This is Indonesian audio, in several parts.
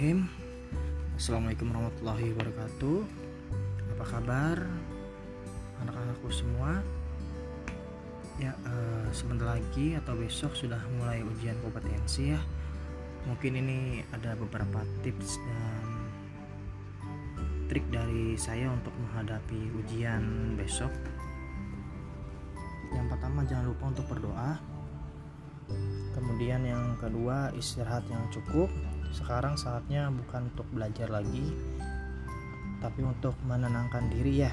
Bismillahirrahmanirrahim. Assalamualaikum warahmatullahi wabarakatuh. Apa kabar anak-anakku semua? Ya uh, sebentar lagi atau besok sudah mulai ujian kompetensi ya. Mungkin ini ada beberapa tips dan trik dari saya untuk menghadapi ujian besok. Yang pertama jangan lupa untuk berdoa. Kemudian yang kedua istirahat yang cukup sekarang saatnya bukan untuk belajar lagi tapi untuk menenangkan diri ya.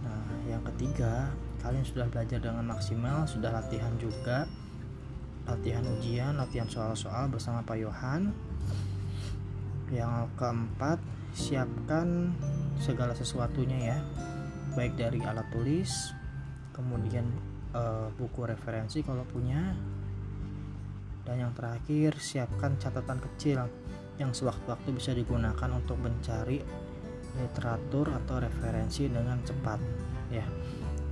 Nah yang ketiga kalian sudah belajar dengan maksimal sudah latihan juga. Latihan ujian latihan soal-soal bersama Pak Yohan. Yang keempat siapkan segala sesuatunya ya. Baik dari alat tulis kemudian e, buku referensi kalau punya dan yang terakhir, siapkan catatan kecil yang sewaktu-waktu bisa digunakan untuk mencari literatur atau referensi dengan cepat. Ya,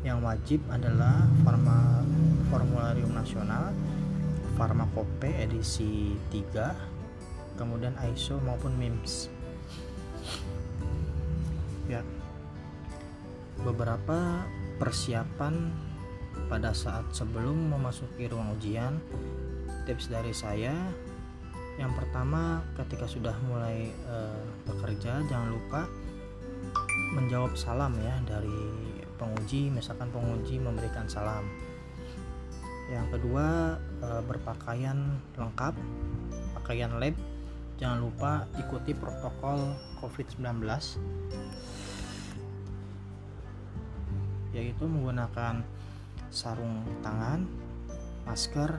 yang wajib adalah forma, formularium nasional, farmakope edisi 3, kemudian ISO maupun MIMS. Ya, beberapa persiapan pada saat sebelum memasuki ruang ujian tips dari saya. Yang pertama ketika sudah mulai uh, bekerja jangan lupa menjawab salam ya dari penguji misalkan penguji memberikan salam. Yang kedua uh, berpakaian lengkap pakaian lab jangan lupa ikuti protokol covid-19 yaitu menggunakan sarung tangan masker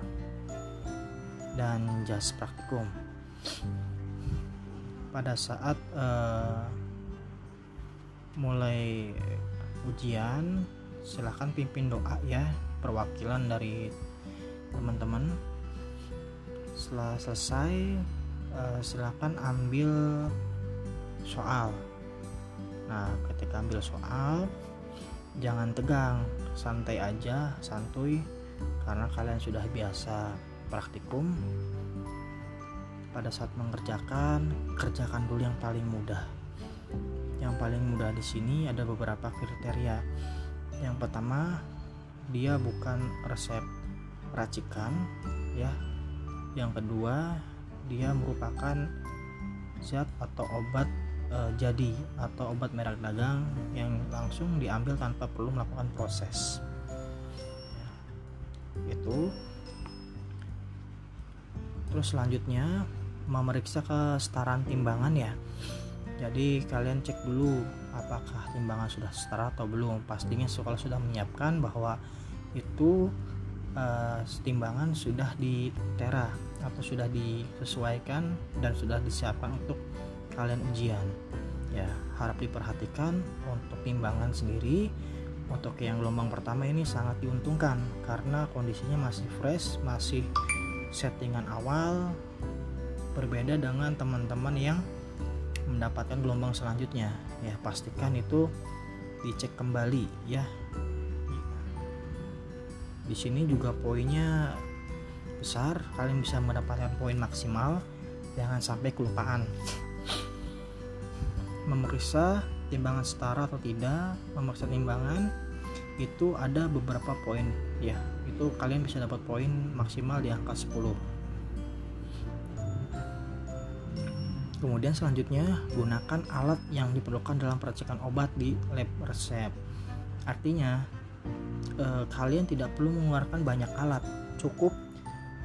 dan jas praktikum. Pada saat uh, mulai ujian silahkan pimpin doa ya perwakilan dari teman-teman. Setelah selesai uh, silahkan ambil soal. Nah ketika ambil soal jangan tegang santai aja santuy karena kalian sudah biasa praktikum pada saat mengerjakan kerjakan dulu yang paling mudah. Yang paling mudah di sini ada beberapa kriteria. Yang pertama dia bukan resep racikan ya. Yang kedua dia merupakan zat atau obat e, jadi atau obat merek dagang yang langsung diambil tanpa perlu melakukan proses. Ya. itu terus selanjutnya memeriksa kesetaraan timbangan ya. Jadi kalian cek dulu apakah timbangan sudah setara atau belum. Pastinya kalau sudah menyiapkan bahwa itu uh, timbangan sudah di tera atau sudah disesuaikan dan sudah disiapkan untuk kalian ujian. Ya harap diperhatikan untuk timbangan sendiri. Untuk yang gelombang pertama ini sangat diuntungkan karena kondisinya masih fresh masih settingan awal berbeda dengan teman-teman yang mendapatkan gelombang selanjutnya. Ya pastikan itu dicek kembali ya. Di sini juga poinnya besar kalian bisa mendapatkan poin maksimal. Jangan sampai kelupaan. Memeriksa timbangan setara atau tidak memeriksa timbangan itu ada beberapa poin. Ya itu kalian bisa dapat poin maksimal di angka 10 kemudian selanjutnya gunakan alat yang diperlukan dalam peracikan obat di lab resep. Artinya eh, kalian tidak perlu mengeluarkan banyak alat. Cukup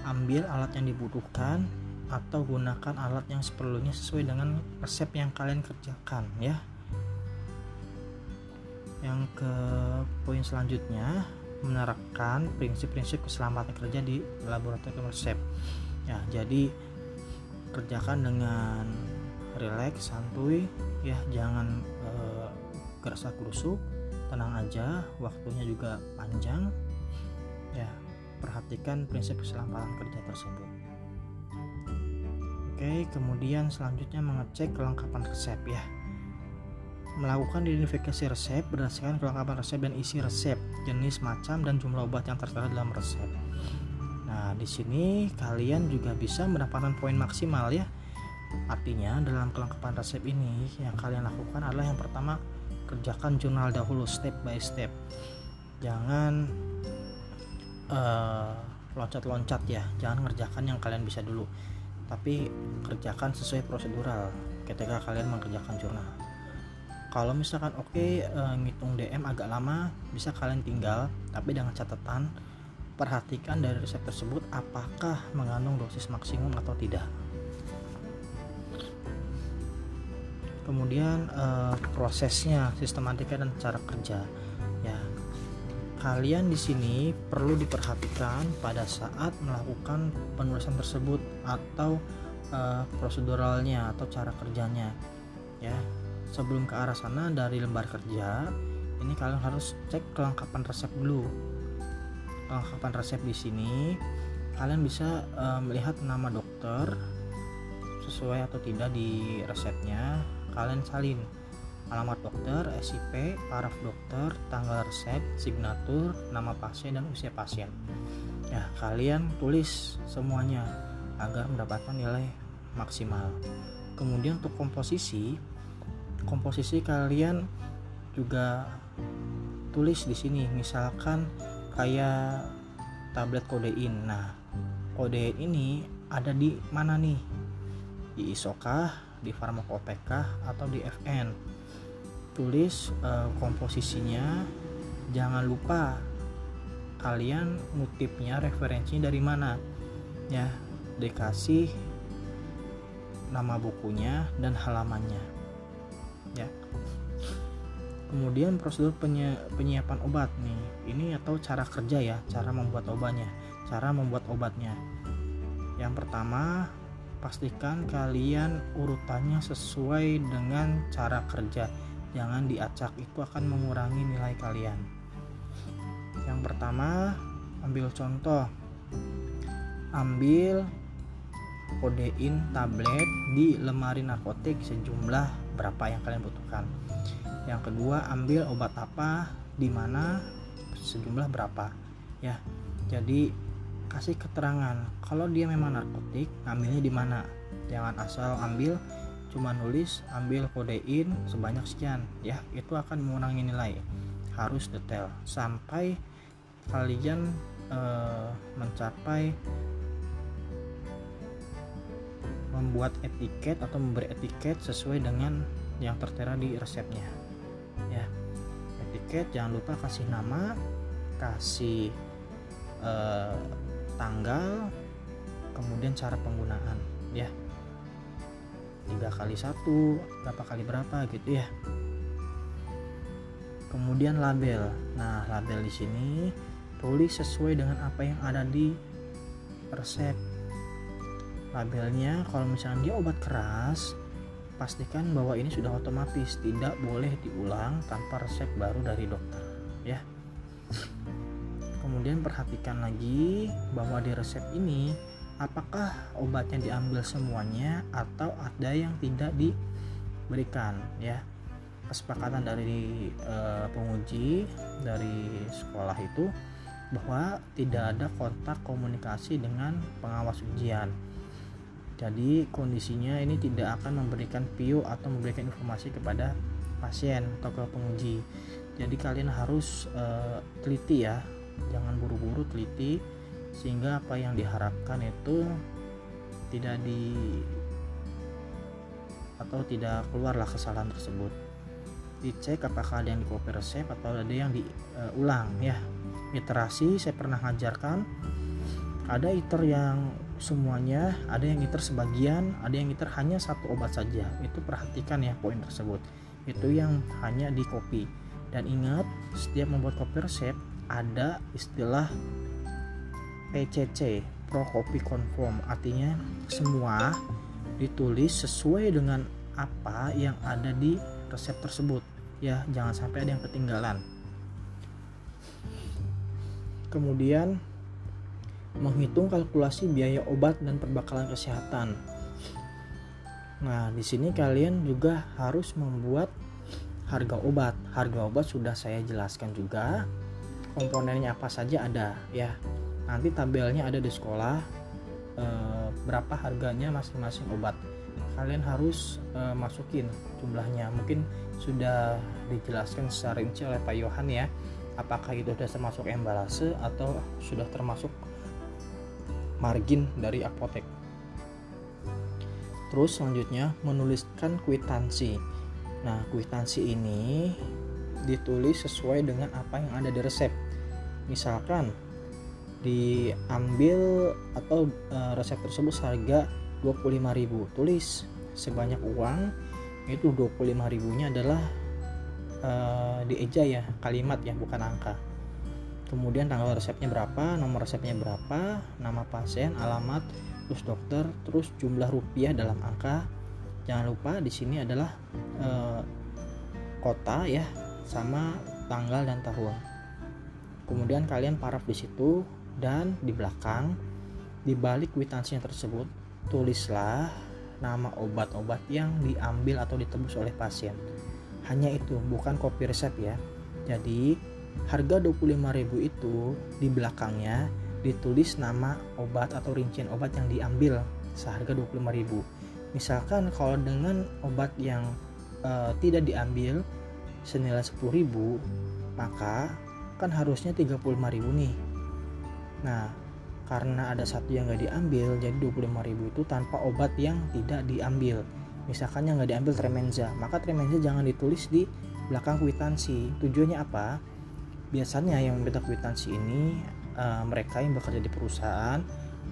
ambil alat yang dibutuhkan atau gunakan alat yang seperlunya sesuai dengan resep yang kalian kerjakan ya yang ke poin selanjutnya menerapkan prinsip-prinsip keselamatan kerja di laboratorium resep ya jadi kerjakan dengan rileks santuy ya jangan e, gerasa gerusuk tenang aja waktunya juga panjang. Ya perhatikan prinsip keselamatan kerja tersebut. Oke kemudian selanjutnya mengecek kelengkapan resep ya melakukan identifikasi resep berdasarkan kelengkapan resep dan isi resep, jenis, macam, dan jumlah obat yang tertera dalam resep. Nah, di sini kalian juga bisa mendapatkan poin maksimal ya. Artinya dalam kelengkapan resep ini yang kalian lakukan adalah yang pertama kerjakan jurnal dahulu step by step. Jangan uh, loncat-loncat ya. Jangan ngerjakan yang kalian bisa dulu. Tapi kerjakan sesuai prosedural ketika kalian mengerjakan jurnal kalau misalkan oke okay, uh, ngitung DM agak lama bisa kalian tinggal tapi dengan catatan perhatikan dari resep tersebut apakah mengandung dosis maksimum atau tidak. Kemudian uh, prosesnya sistematika dan cara kerja. Ya kalian di sini perlu diperhatikan pada saat melakukan penulisan tersebut atau uh, proseduralnya atau cara kerjanya. Ya sebelum ke arah sana dari lembar kerja ini kalian harus cek kelengkapan resep dulu kelengkapan resep di sini kalian bisa uh, melihat nama dokter sesuai atau tidak di resepnya kalian salin alamat dokter, SIP, paraf dokter, tanggal resep, signatur, nama pasien dan usia pasien. Ya, kalian tulis semuanya agar mendapatkan nilai maksimal. Kemudian untuk komposisi, komposisi kalian juga tulis di sini. Misalkan kayak tablet kodein. Nah, kodein ini ada di mana nih? Di isokah, di farmakopeka atau di FN tulis uh, komposisinya. Jangan lupa kalian ngutipnya referensinya dari mana. Ya dikasih nama bukunya dan halamannya ya. Kemudian prosedur penyi penyiapan obat nih. Ini atau cara kerja ya cara membuat obatnya cara membuat obatnya. Yang pertama pastikan kalian urutannya sesuai dengan cara kerja. Jangan diacak itu akan mengurangi nilai kalian. Yang pertama ambil contoh. Ambil kodein tablet di lemari narkotik sejumlah berapa yang kalian butuhkan. Yang kedua ambil obat apa di mana sejumlah berapa ya. Jadi kasih keterangan. Kalau dia memang narkotik ambilnya di mana? Jangan asal ambil cuma nulis ambil kodein sebanyak sekian ya. Itu akan mengurangi nilai. Harus detail. Sampai kalian e, mencapai membuat etiket atau memberi etiket sesuai dengan yang tertera di resepnya. Ya etiket jangan lupa kasih nama kasih e, tanggal kemudian cara penggunaan ya. Tiga kali satu berapa kali berapa gitu ya. Kemudian label. Nah label di sini tulis sesuai dengan apa yang ada di resep labelnya kalau misalnya dia obat keras pastikan bahwa ini sudah otomatis tidak boleh diulang tanpa resep baru dari dokter ya. Kemudian perhatikan lagi bahwa di resep ini apakah obatnya diambil semuanya atau ada yang tidak diberikan ya. Kesepakatan dari e, penguji dari sekolah itu bahwa tidak ada kontak komunikasi dengan pengawas ujian jadi kondisinya ini tidak akan memberikan PIO atau memberikan informasi kepada pasien atau ke penguji. Jadi kalian harus e, teliti ya. Jangan buru-buru teliti sehingga apa yang diharapkan itu tidak di atau tidak keluarlah kesalahan tersebut. Dicek apakah ada yang di resep atau ada yang diulang uh, ya. Iterasi saya pernah ngajarkan ada iter yang semuanya ada yang iter sebagian ada yang iter hanya satu obat saja. Itu perhatikan ya poin tersebut. Itu yang hanya di copy dan ingat setiap membuat copy resep ada istilah PCC Pro Copy Conform artinya semua ditulis sesuai dengan apa yang ada di resep tersebut. Ya jangan sampai ada yang ketinggalan. Kemudian menghitung kalkulasi biaya obat dan perbekalan kesehatan. Nah di sini kalian juga harus membuat harga obat. Harga obat sudah saya jelaskan juga. Komponennya apa saja ada ya. Nanti tabelnya ada di sekolah e, berapa harganya masing-masing obat. Kalian harus uh, masukin jumlahnya. Mungkin sudah dijelaskan secara rinci oleh Pak Yohan ya. Apakah itu sudah termasuk embalase atau sudah termasuk margin dari apotek. Terus selanjutnya menuliskan kwitansi. Nah kwitansi ini ditulis sesuai dengan apa yang ada di resep. Misalkan diambil atau uh, resep tersebut seharga 25.000 tulis sebanyak uang itu 25 ribunya adalah uh, dieja ya kalimat ya bukan angka kemudian tanggal resepnya berapa nomor resepnya berapa nama pasien alamat terus dokter terus jumlah rupiah dalam angka jangan lupa di sini adalah uh, kota ya sama tanggal dan tahun kemudian kalian paraf di situ dan di belakang di balik kwitansinya tersebut tulislah nama obat-obat yang diambil atau ditebus oleh pasien. Hanya itu, bukan kopi resep ya. Jadi, harga 25.000 itu di belakangnya ditulis nama obat atau rincian obat yang diambil seharga 25.000. Misalkan kalau dengan obat yang uh, tidak diambil senilai 10.000, maka kan harusnya 35.000 nih. Nah, karena ada satu yang nggak diambil jadi 25.000 itu tanpa obat yang tidak diambil misalkan yang nggak diambil tremenza maka tremenza jangan ditulis di belakang kwitansi tujuannya apa biasanya yang meminta kwitansi ini uh, mereka yang bekerja di perusahaan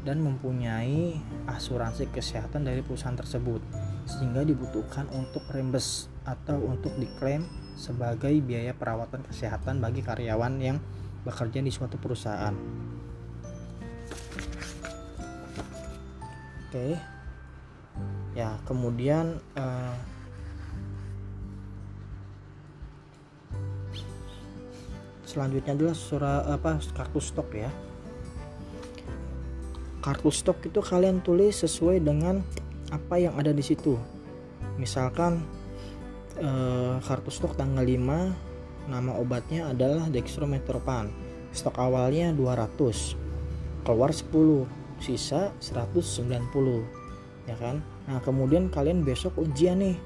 dan mempunyai asuransi kesehatan dari perusahaan tersebut sehingga dibutuhkan untuk rembes atau untuk diklaim sebagai biaya perawatan kesehatan bagi karyawan yang bekerja di suatu perusahaan. Oke. Ya, kemudian uh, selanjutnya adalah surat apa kartu stok ya. Kartu stok itu kalian tulis sesuai dengan apa yang ada di situ. Misalkan uh, kartu stok tanggal 5 nama obatnya adalah dextrometorphan. Stok awalnya 200. Keluar 10 sisa 190 ya kan nah kemudian kalian besok ujian nih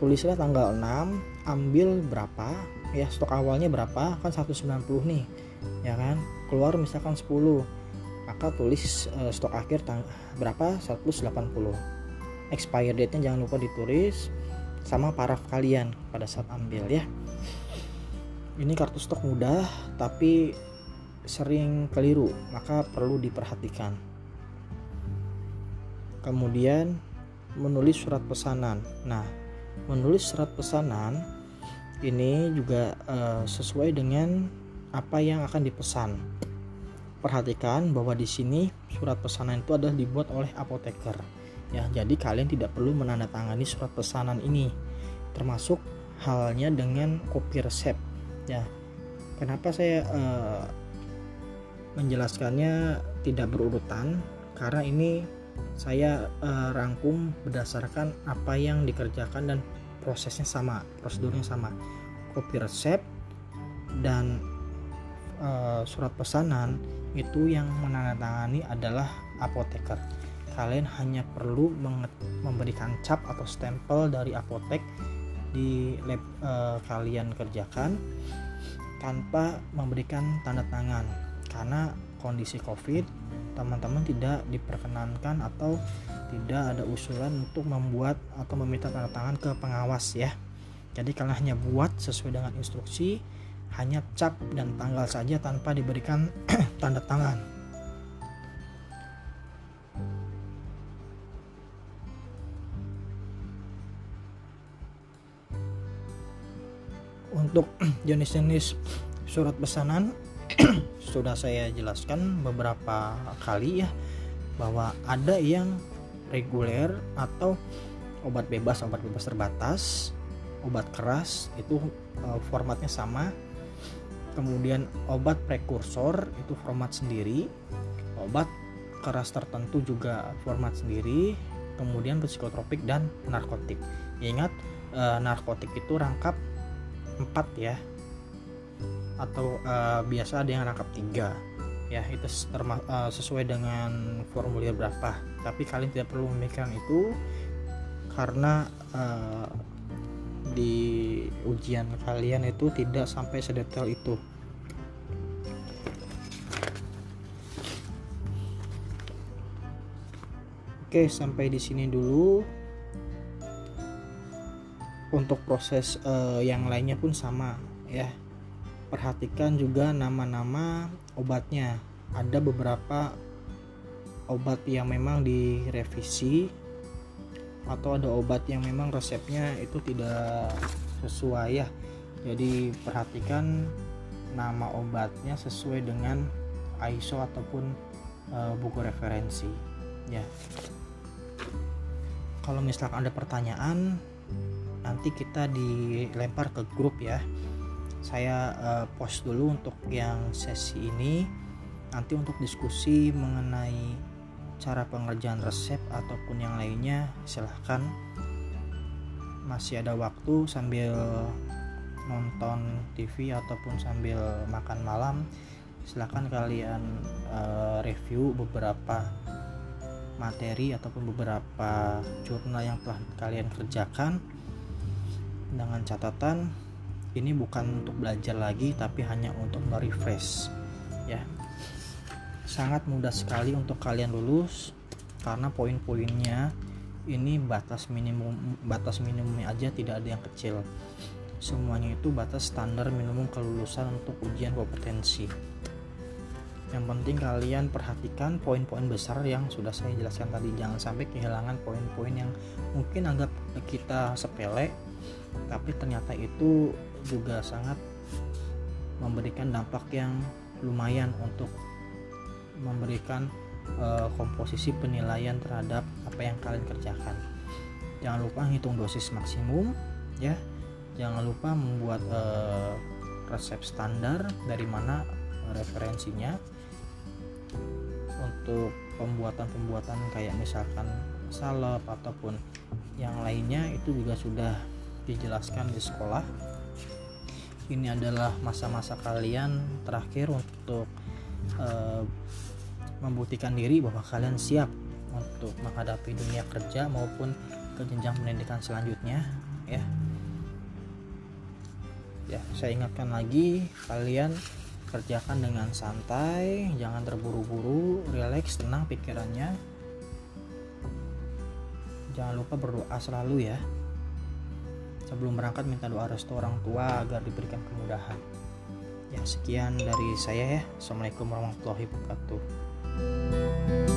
tulislah tanggal 6 ambil berapa ya stok awalnya berapa? Kan 190 nih ya kan? Keluar misalkan 10 maka tulis uh, stok akhir berapa? 180 expire date nya jangan lupa ditulis sama paraf kalian pada saat ambil ya. Ini kartu stok mudah tapi sering keliru, maka perlu diperhatikan. Kemudian menulis surat pesanan. Nah, menulis surat pesanan ini juga uh, sesuai dengan apa yang akan dipesan. Perhatikan bahwa di sini surat pesanan itu adalah dibuat oleh apoteker. Ya, jadi kalian tidak perlu menandatangani surat pesanan ini. Termasuk halnya dengan kopi resep. Ya. Kenapa saya uh, menjelaskannya tidak berurutan karena ini saya uh, rangkum berdasarkan apa yang dikerjakan dan prosesnya sama, prosedurnya sama. Kopi resep dan uh, surat pesanan itu yang menandatangani adalah apoteker. Kalian hanya perlu memberikan cap atau stempel dari apotek di lab uh, kalian kerjakan tanpa memberikan tanda tangan karena kondisi covid teman-teman tidak diperkenankan atau tidak ada usulan untuk membuat atau meminta tanda tangan ke pengawas ya. Jadi kalian hanya buat sesuai dengan instruksi hanya cap dan tanggal saja tanpa diberikan tanda tangan. Untuk jenis-jenis surat pesanan sudah saya jelaskan beberapa kali ya bahwa ada yang reguler atau obat bebas obat bebas terbatas obat keras itu uh, formatnya sama. Kemudian obat prekursor itu format sendiri. Obat keras tertentu juga format sendiri. Kemudian psikotropik dan narkotik. Ingat uh, narkotik itu rangkap 4 ya atau uh, biasa ada yang rangkap tiga ya itu uh, sesuai dengan formulir berapa tapi kalian tidak perlu memikirkan itu karena uh, di ujian kalian itu tidak sampai sedetail itu Oke, sampai di sini dulu. Untuk proses uh, yang lainnya pun sama ya. Perhatikan juga nama-nama obatnya. Ada beberapa obat yang memang direvisi atau ada obat yang memang resepnya itu tidak sesuai ya. Jadi perhatikan nama obatnya sesuai dengan ISO ataupun uh, buku referensi ya kalau misalkan ada pertanyaan nanti kita dilempar ke grup ya saya uh, post dulu untuk yang sesi ini. Nanti untuk diskusi mengenai cara pengerjaan resep ataupun yang lainnya silahkan. Masih ada waktu sambil nonton TV ataupun sambil makan malam silahkan kalian uh, review beberapa materi ataupun beberapa jurnal yang telah kalian kerjakan dengan catatan ini bukan untuk belajar lagi tapi hanya untuk merefresh ya. Sangat mudah sekali untuk kalian lulus karena poin-poinnya ini batas minimum batas minimumnya aja tidak ada yang kecil. Semuanya itu batas standar minimum kelulusan untuk ujian kompetensi. Yang penting kalian perhatikan poin-poin besar yang sudah saya jelaskan tadi. Jangan sampai kehilangan poin-poin yang mungkin anggap kita sepele tapi ternyata itu juga sangat memberikan dampak yang lumayan untuk memberikan uh, komposisi penilaian terhadap apa yang kalian kerjakan. Jangan lupa hitung dosis maksimum ya. Jangan lupa membuat uh, resep standar dari mana referensinya. Untuk pembuatan-pembuatan kayak misalkan salep ataupun yang lainnya itu juga sudah dijelaskan di sekolah ini adalah masa-masa kalian terakhir untuk uh, membuktikan diri bahwa kalian siap untuk menghadapi dunia kerja maupun ke jenjang pendidikan selanjutnya ya. Ya saya ingatkan lagi kalian kerjakan dengan santai jangan terburu-buru relax tenang pikirannya. Jangan lupa berdoa selalu ya sebelum berangkat minta doa restu orang tua agar diberikan kemudahan. Ya sekian dari saya ya. Assalamualaikum warahmatullahi wabarakatuh